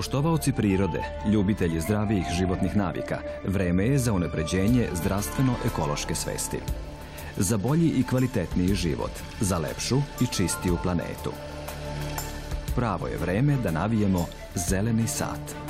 Poštovaoci prirode, ljubitelji zdravijih životnih navika, vreme je za unapređenje zdravstveno-ekološke svesti. Za bolji i kvalitetniji život, za lepšu i čistiju planetu. Pravo je vreme da navijemo zeleni sat.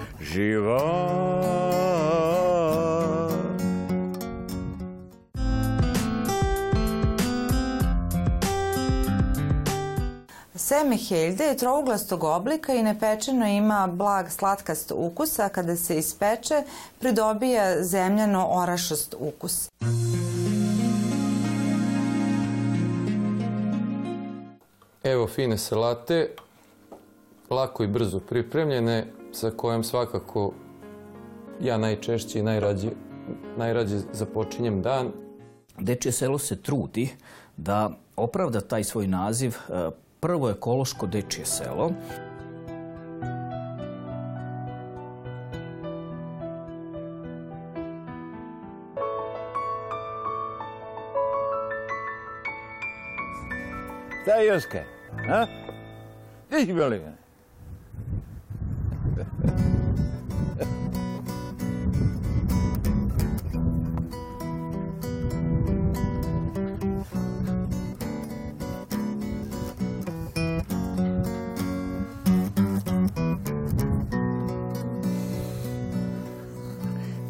živa. Seme heljde je trouglastog oblika i nepečeno ima blag slatkast ukus, a kada se ispeče pridobija zemljano orašast ukus. Evo fine salate, lako i brzo pripremljene, sa kojom svakako ja najčešće i najrađe, najrađe započinjem dan. Dečje selo se trudi da opravda taj svoj naziv e, prvo ekološko dečje selo. Šta je Joske? A? Gdje si bili?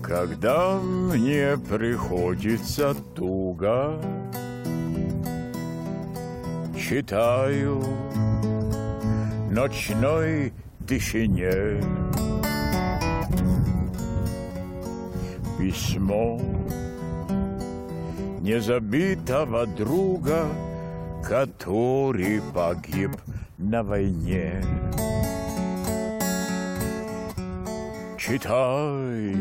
Когда мне приходится туго, Читаю ночной тишине Письмо незабитого друга, Который погиб на войне. Читаю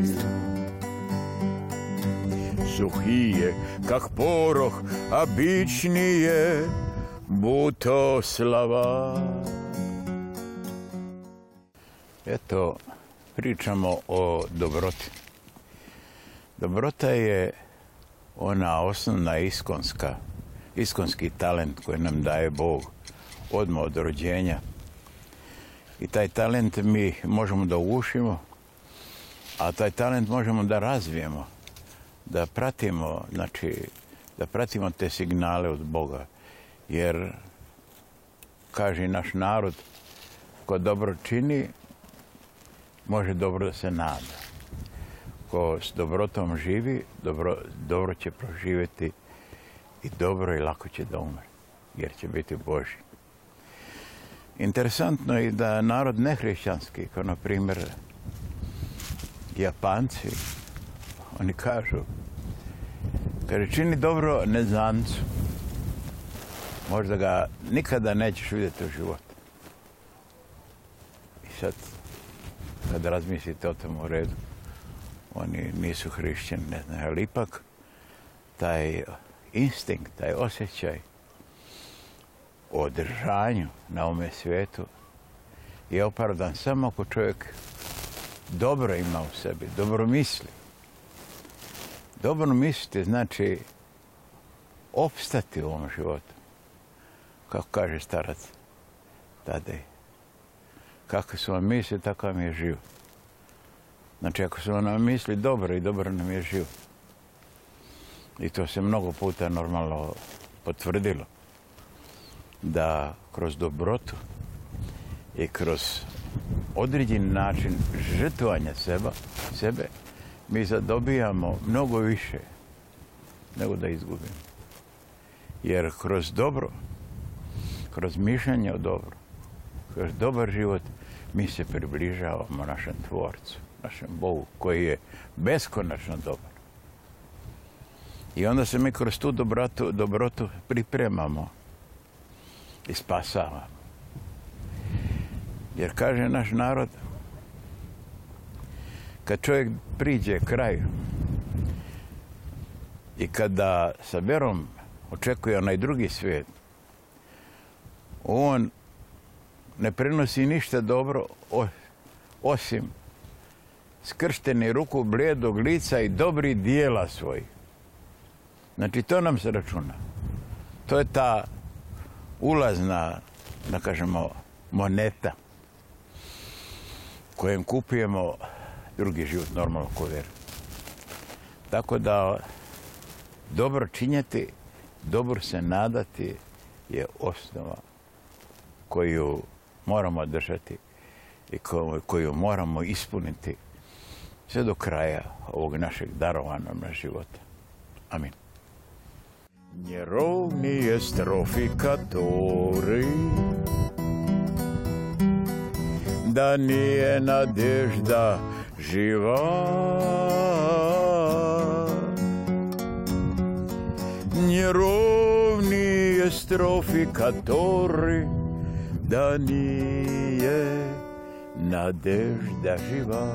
сухие, как порох, обычные, будто слова. Eto, pričamo o dobroti. Dobrota je ona osnovna iskonska, iskonski talent koji nam daje Bog odmah od rođenja. I taj talent mi možemo da ugušimo, a taj talent možemo da razvijemo da pratimo, znači, da pratimo te signale od Boga. Jer, kaže naš narod, ko dobro čini, može dobro da se nada. Ko s dobrotom živi, dobro, dobro će proživjeti i dobro i lako će da umre, jer će biti Boži. Interesantno je da narod nehrišćanski, kao na primjer Japanci, oni kažu, kaže, čini dobro neznancu. Možda ga nikada nećeš vidjeti u životu. I sad, kad razmislite o tom u redu, oni nisu hrišćani, ne znam, ali ipak taj instinkt, taj osjećaj o držanju na ovome svijetu je opravdan samo ako čovjek dobro ima u sebi, dobro misli. Dobro misliti znači opstati u ovom životu. Kako kaže starac Tadej. Kako su vam misli, tako vam je život. Znači, ako su nam misli dobro i dobro nam je život. I to se mnogo puta normalno potvrdilo. Da kroz dobrotu i kroz određeni način žrtvovanja seba, sebe, mi zadobijamo mnogo više nego da izgubimo. Jer kroz dobro, kroz mišljenje o dobro, kroz dobar život, mi se približavamo našem tvorcu, našem Bogu, koji je beskonačno dobar. I onda se mi kroz tu dobrotu, dobrotu pripremamo i spasava. Jer kaže naš narod, kad čovjek priđe kraju i kada sa verom očekuje onaj drugi svijet, on ne prenosi ništa dobro osim skršteni ruku blijedog lica i dobri dijela svojih. Znači, to nam se računa. To je ta ulazna, da kažemo, moneta kojem kupujemo drugi život, normalno ko vjeru. Tako da dobro činjeti, dobro se nadati je osnova koju moramo držati i koju moramo ispuniti sve do kraja ovog našeg darovanog života. Amin. Njerovni je strofikatori da nije nadežda živa Njerovni je strofikatori da nije nadežda živa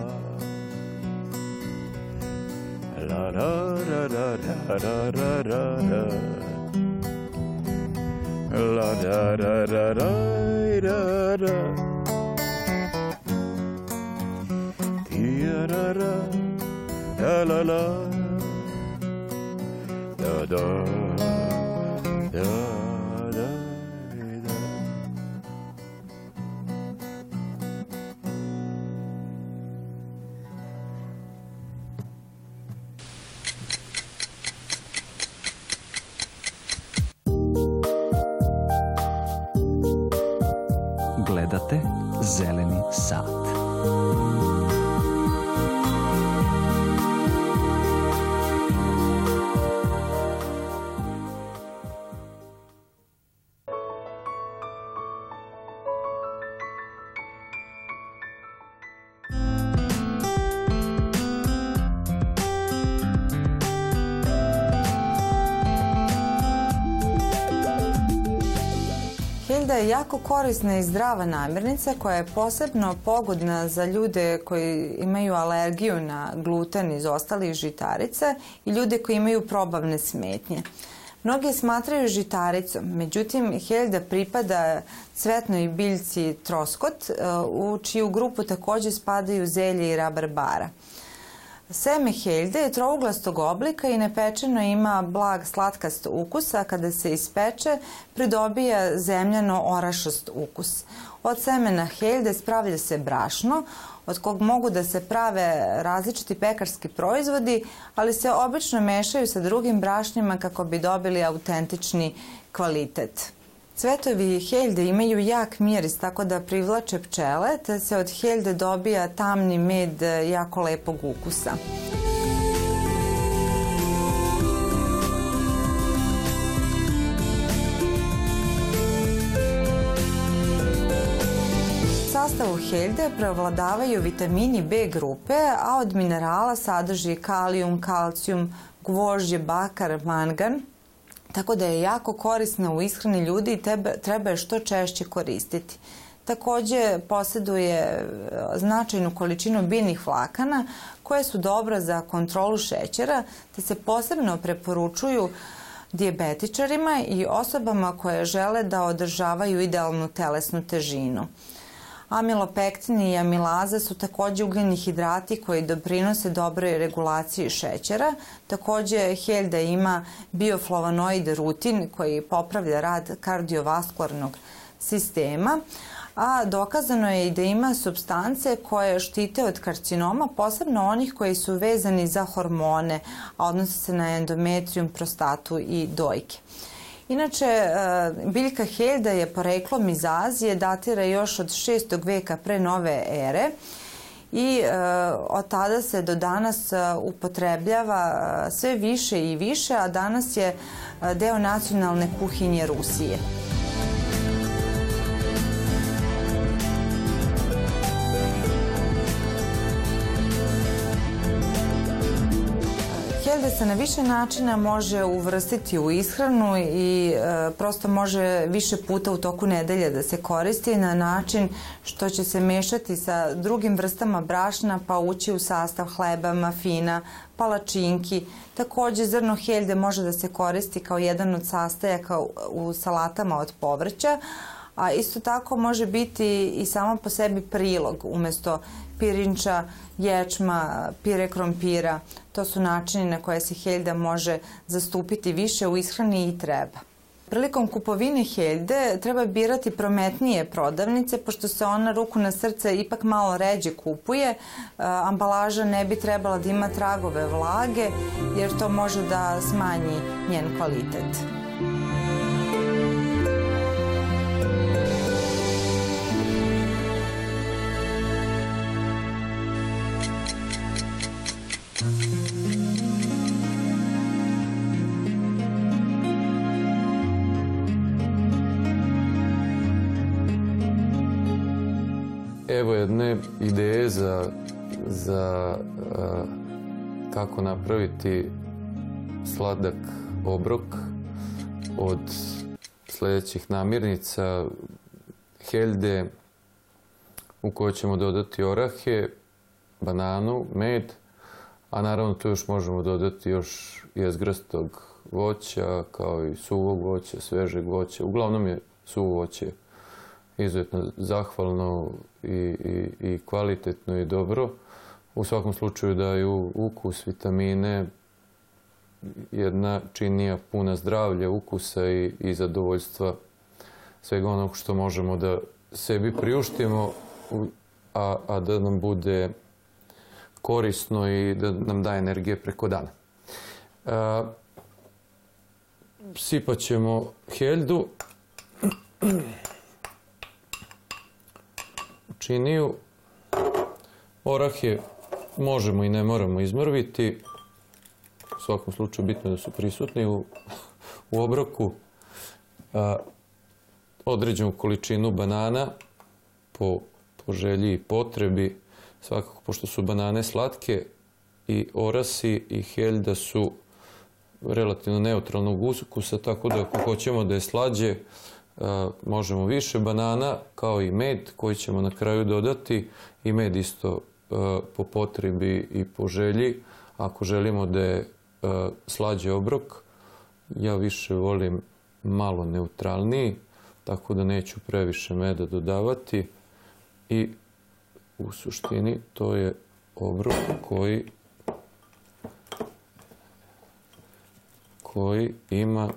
la la la la la la la la la la da da da da da da da da da la la da da da Zeleni sat. Je jako korisna i zdrava namirnica koja je posebno pogodna za ljude koji imaju alergiju na gluten iz ostalih žitarica i ljude koji imaju probavne smetnje. Mnogi smatraju žitaricom, međutim Helda pripada cvetnoj biljci troskot, u čiju grupu također spadaju zelje i rabarbara. Seme heljde je trouglastog oblika i nepečeno ima blag slatkast ukus, a kada se ispeče pridobija zemljano orašast ukus. Od semena heljde spravlja se brašno, od kog mogu da se prave različiti pekarski proizvodi, ali se obično mešaju sa drugim brašnjima kako bi dobili autentični kvalitet. Cvetovi heljde imaju jak miris tako da privlače pčele, te se od heljde dobija tamni med jako lepog ukusa. sastavu heljde prevladavaju vitamini B grupe, a od minerala sadrži kalijum, kalcijum, gvožđe, bakar, mangan, tako da je jako korisna u ishrani ljudi i treba je što češće koristiti. Također posjeduje e, značajnu količinu biljnih vlakana koje su dobra za kontrolu šećera te se posebno preporučuju dijabetičarima i osobama koje žele da održavaju idealnu telesnu težinu. Amilopektin i amilaza su također ugljeni hidrati koji doprinose dobroj regulaciji šećera. Također heljda ima bioflavonoid rutin koji popravlja rad kardiovaskularnog sistema, a dokazano je i da ima substance koje štite od karcinoma, posebno onih koji su vezani za hormone, a odnose se na endometrium, prostatu i dojke. Inače, e, biljka Helda je poreklom iz Azije, datira još od 6. veka pre nove ere i e, od tada se do danas e, upotrebljava sve više i više, a danas je deo nacionalne kuhinje Rusije. Se na više načina može uvrstiti u ishranu i e, prosto može više puta u toku nedelje da se koristi na način što će se mešati sa drugim vrstama brašna pa ući u sastav hleba, mafina, palačinki. Takođe zrno helde može da se koristi kao jedan od sastojaka u salatama od povrća, a isto tako može biti i samo po sebi prilog umesto pirinča, ječma, pire krompira. To su načini na koje se heljda može zastupiti više u ishrani i treba. Prilikom kupovine heljde treba birati prometnije prodavnice, pošto se ona ruku na srce ipak malo ređe kupuje. E, ambalaža ne bi trebala da ima tragove vlage, jer to može da smanji njen kvalitet. Ideje za, za kako napraviti sladak obrok od sledećih namirnica heljde u kojoj ćemo dodati orahe, bananu, med, a naravno tu još možemo dodati još jezgrastog voća, kao i suvog voća, svežeg voća. Uglavnom je suvo voće izuzetno zahvalno i, i, i kvalitetno i dobro. U svakom slučaju daju ukus, vitamine, jedna činija puna zdravlja, ukusa i, i zadovoljstva svega onog što možemo da sebi priuštimo, a, a da nam bude korisno i da nam daje energije preko dana. A, sipat ćemo heljdu činiju. Orahe možemo i ne moramo izmrviti. U svakom slučaju bitno je da su prisutni u, u obroku. A, određenu količinu banana po, po želji i potrebi. Svakako, pošto su banane slatke i orasi i heljda su relativno neutralnog ukusa, tako da ako hoćemo da je slađe, možemo više banana kao i med koji ćemo na kraju dodati i med isto po potrebi i po želji. Ako želimo da je slađe obrok, ja više volim malo neutralniji, tako da neću previše meda dodavati i u suštini to je obrok koji koji ima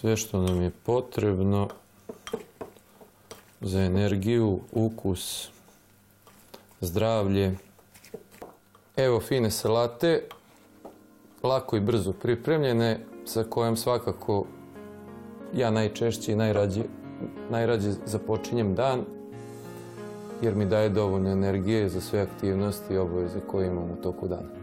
sve što nam je potrebno za energiju, ukus, zdravlje. Evo fine salate, lako i brzo pripremljene, sa kojom svakako ja najčešće i najrađe, najrađe započinjem dan, jer mi daje dovoljno energije za sve aktivnosti i obaveze koje imam u toku dana.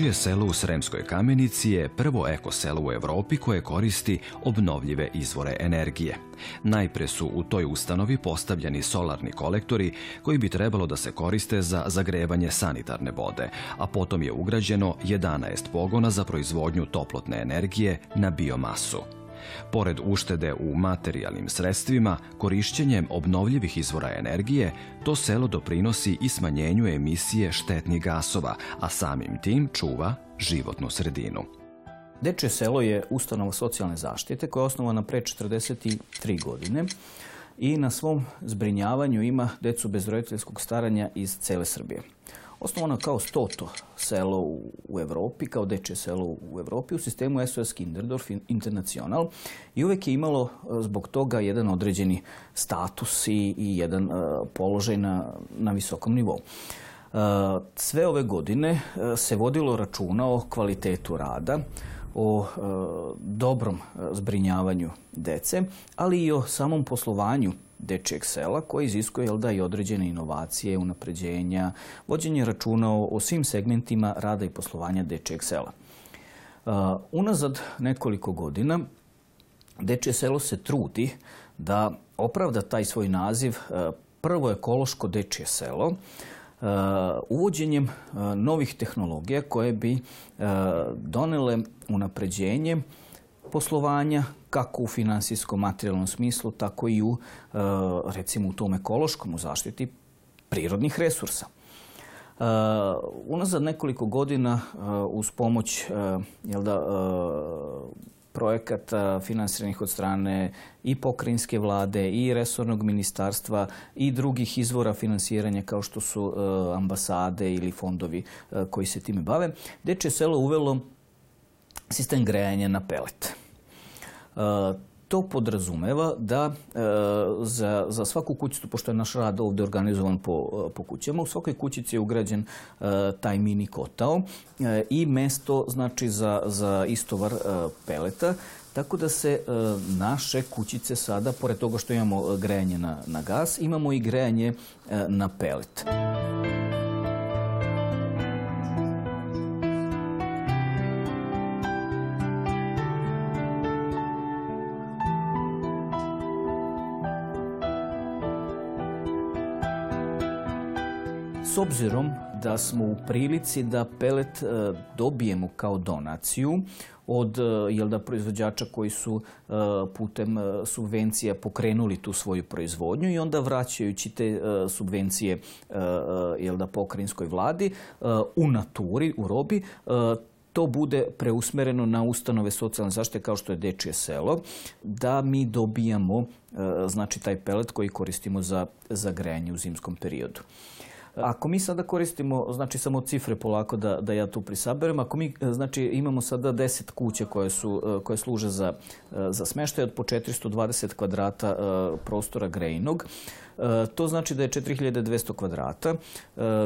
Dečije selo u Sremskoj kamenici je prvo eko selo u Evropi koje koristi obnovljive izvore energije. Najpre su u toj ustanovi postavljeni solarni kolektori koji bi trebalo da se koriste za zagrevanje sanitarne vode, a potom je ugrađeno 11 pogona za proizvodnju toplotne energije na biomasu. Pored uštede u materijalnim sredstvima, korišćenjem obnovljivih izvora energije, to selo doprinosi i smanjenju emisije štetnih gasova, a samim tim čuva životnu sredinu. Dečje selo je ustanova socijalne zaštite koja je osnovana pre 43 godine i na svom zbrinjavanju ima decu bez roditeljskog staranja iz cele Srbije osnovano kao stoto selo u, u Evropi, kao deče selo u Evropi u sistemu SOS Kinderdorf International i uvek je imalo e, zbog toga jedan određeni status i, i jedan uh, položaj na, na visokom nivou. Uh, sve ove godine se vodilo računa o kvalitetu rada, o dobrom zbrinjavanju dece, ali i o samom poslovanju dečijeg sela koji iziskuje da, i određene inovacije, unapređenja, vođenje računa o, svim segmentima rada i poslovanja dečijeg sela. Uh, unazad nekoliko godina Dečije selo se trudi da opravda taj svoj naziv uh, prvo ekološko dečije selo uh, uvođenjem novih tehnologija koje bi donele unapređenje poslovanja kako u finansijskom materijalnom smislu, tako i u recimo u tom ekološkom u zaštiti prirodnih resursa. Uh, unazad nekoliko godina uh, uz pomoć projekata finansiranih od strane i pokrinjske vlade i resornog ministarstva i drugih izvora finansiranja kao što su ambasade ili fondovi koji se time bave, Deče selo uvelo sistem grejanja na pelet to podrazumeva da e, za, za svaku kućicu, pošto je naš rad ovde organizovan po, po kućama, u svakoj kućici je ugrađen e, taj mini kotao e, i mesto znači za, za istovar e, peleta, tako da se e, naše kućice sada, pored toga što imamo grejanje na, na gas, imamo i grejanje e, na pelet. Obzirom da smo u prilici da pelet e, dobijemo kao donaciju od e, jel da, proizvođača koji su e, putem subvencija pokrenuli tu svoju proizvodnju i onda vraćajući te subvencije jel da, pokrinjskoj vladi u naturi, u robi, to bude preusmereno na ustanove socijalne zaštite kao što je Dečije selo, da mi dobijamo znači taj pelet koji koristimo za, za grejanje u zimskom periodu. Ako mi sada koristimo, znači samo cifre polako da, da ja tu prisaberem, ako mi znači, imamo sada 10 kuća koje, su, koje služe za, za smeštaj od po 420 kvadrata prostora grejnog, E, to znači da je 4200 kvadrata e,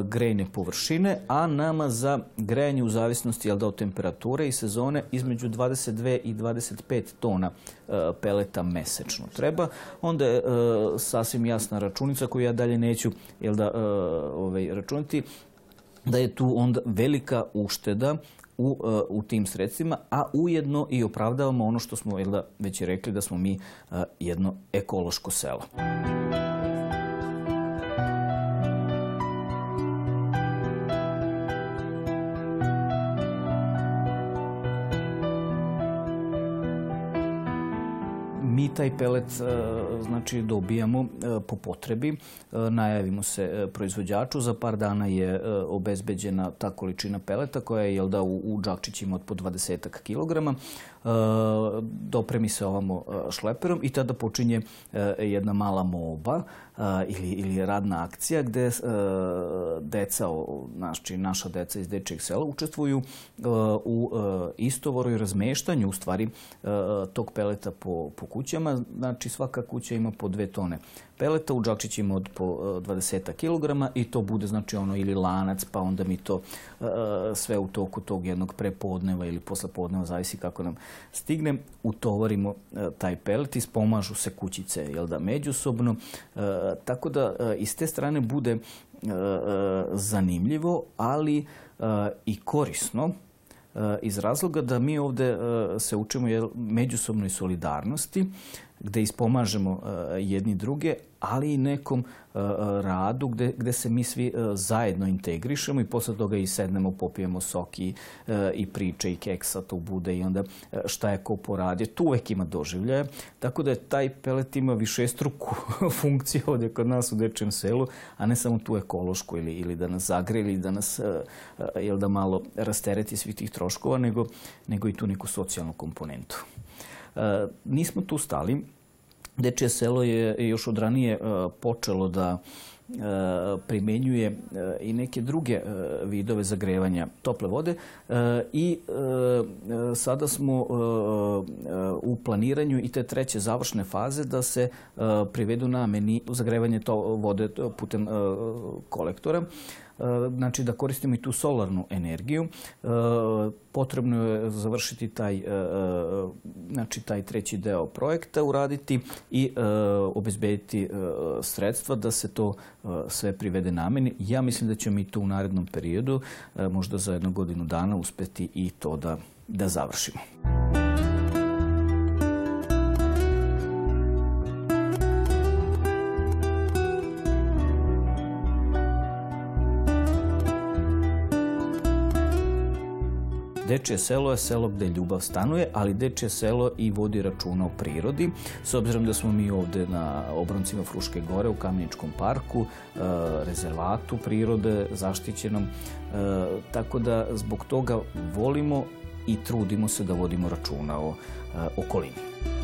grejne površine, a nama za grejanje u zavisnosti od temperature i sezone između 22 i 25 tona e, peleta mesečno treba. Onda je sasvim jasna računica koju ja dalje neću jel da, ovaj, računati da je tu onda velika ušteda u, u tim sredstvima, a ujedno i opravdavamo ono što smo već rekli da smo mi jedno ekološko selo. Taj pelet e, znači dobijamo e, po potrebi, e, najavimo se proizvođaču, za par dana je obezbeđena ta količina peleta koja je jel da u, u džakčićima od po 20 kilograma. Dopremi se ovamo šleperom i tada počinje jedna mala moba ili, ili radna akcija gde deca, znači naša deca iz dečijeg sela učestvuju u istovoru i razmeštanju u stvari tog peleta po, po kućama, znači svaka kuća ima po dve tone peleta, u džakčićima od po 20 e, kg i to bude znači ono ili lanac, pa onda mi to uh, sve u toku tog jednog prepodneva ili poslepodneva, zavisi kako nam stigne, utovarimo uh, taj pelet i spomažu se kućice, jel da, međusobno. Tako da iz te strane bude zanimljivo, ali i korisno iz razloga da mi ovde se učimo međusobnoj solidarnosti, gde ispomažemo jedni druge, ali i nekom radu gde, gde se mi svi zajedno integrišemo i posle toga i sednemo, popijemo sok i, i priče i keksa to bude i onda šta je ko poradio. Tu uvek ima doživljaja, tako da je taj pelet ima višestruku funkciju ovde kod nas u Dečijem selu, a ne samo tu ekološku ili, ili da nas zagre ili da nas jel da malo rastereti svih tih troškova, nego, nego i tu neku socijalnu komponentu. Nismo tu stali. Dečije selo je još od ranije počelo da primenjuje i neke druge vidove zagrevanja tople vode i sada smo u planiranju i te treće završne faze da se privedu na meni zagrevanje to vode putem kolektora znači da koristimo i tu solarnu energiju. Potrebno je završiti taj, znači taj treći deo projekta, uraditi i obezbediti sredstva da se to sve privede nameni. Ja mislim da ćemo mi tu u narednom periodu, možda za jednu godinu dana, uspeti i to da, da završimo. Dečje selo je selo gde ljubav stanuje, ali Dečje selo i vodi računa o prirodi. S obzirom da smo mi ovde na obroncima Fruške gore u Kameničkom parku, e, rezervatu prirode, zaštićenom, e, tako da zbog toga volimo i trudimo se da vodimo računa o e, okolini.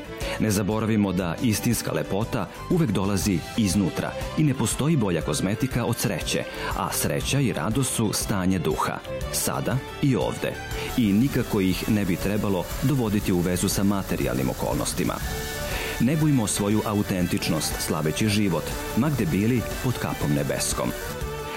Ne zaboravimo da istinska lepota uvek dolazi iznutra i ne postoji bolja kozmetika od sreće, a sreća i radost su stanje duha, sada i ovde. I nikako ih ne bi trebalo dovoditi u vezu sa materijalnim okolnostima. Ne bujmo svoju autentičnost slaveći život, ma gde bili pod kapom nebeskom.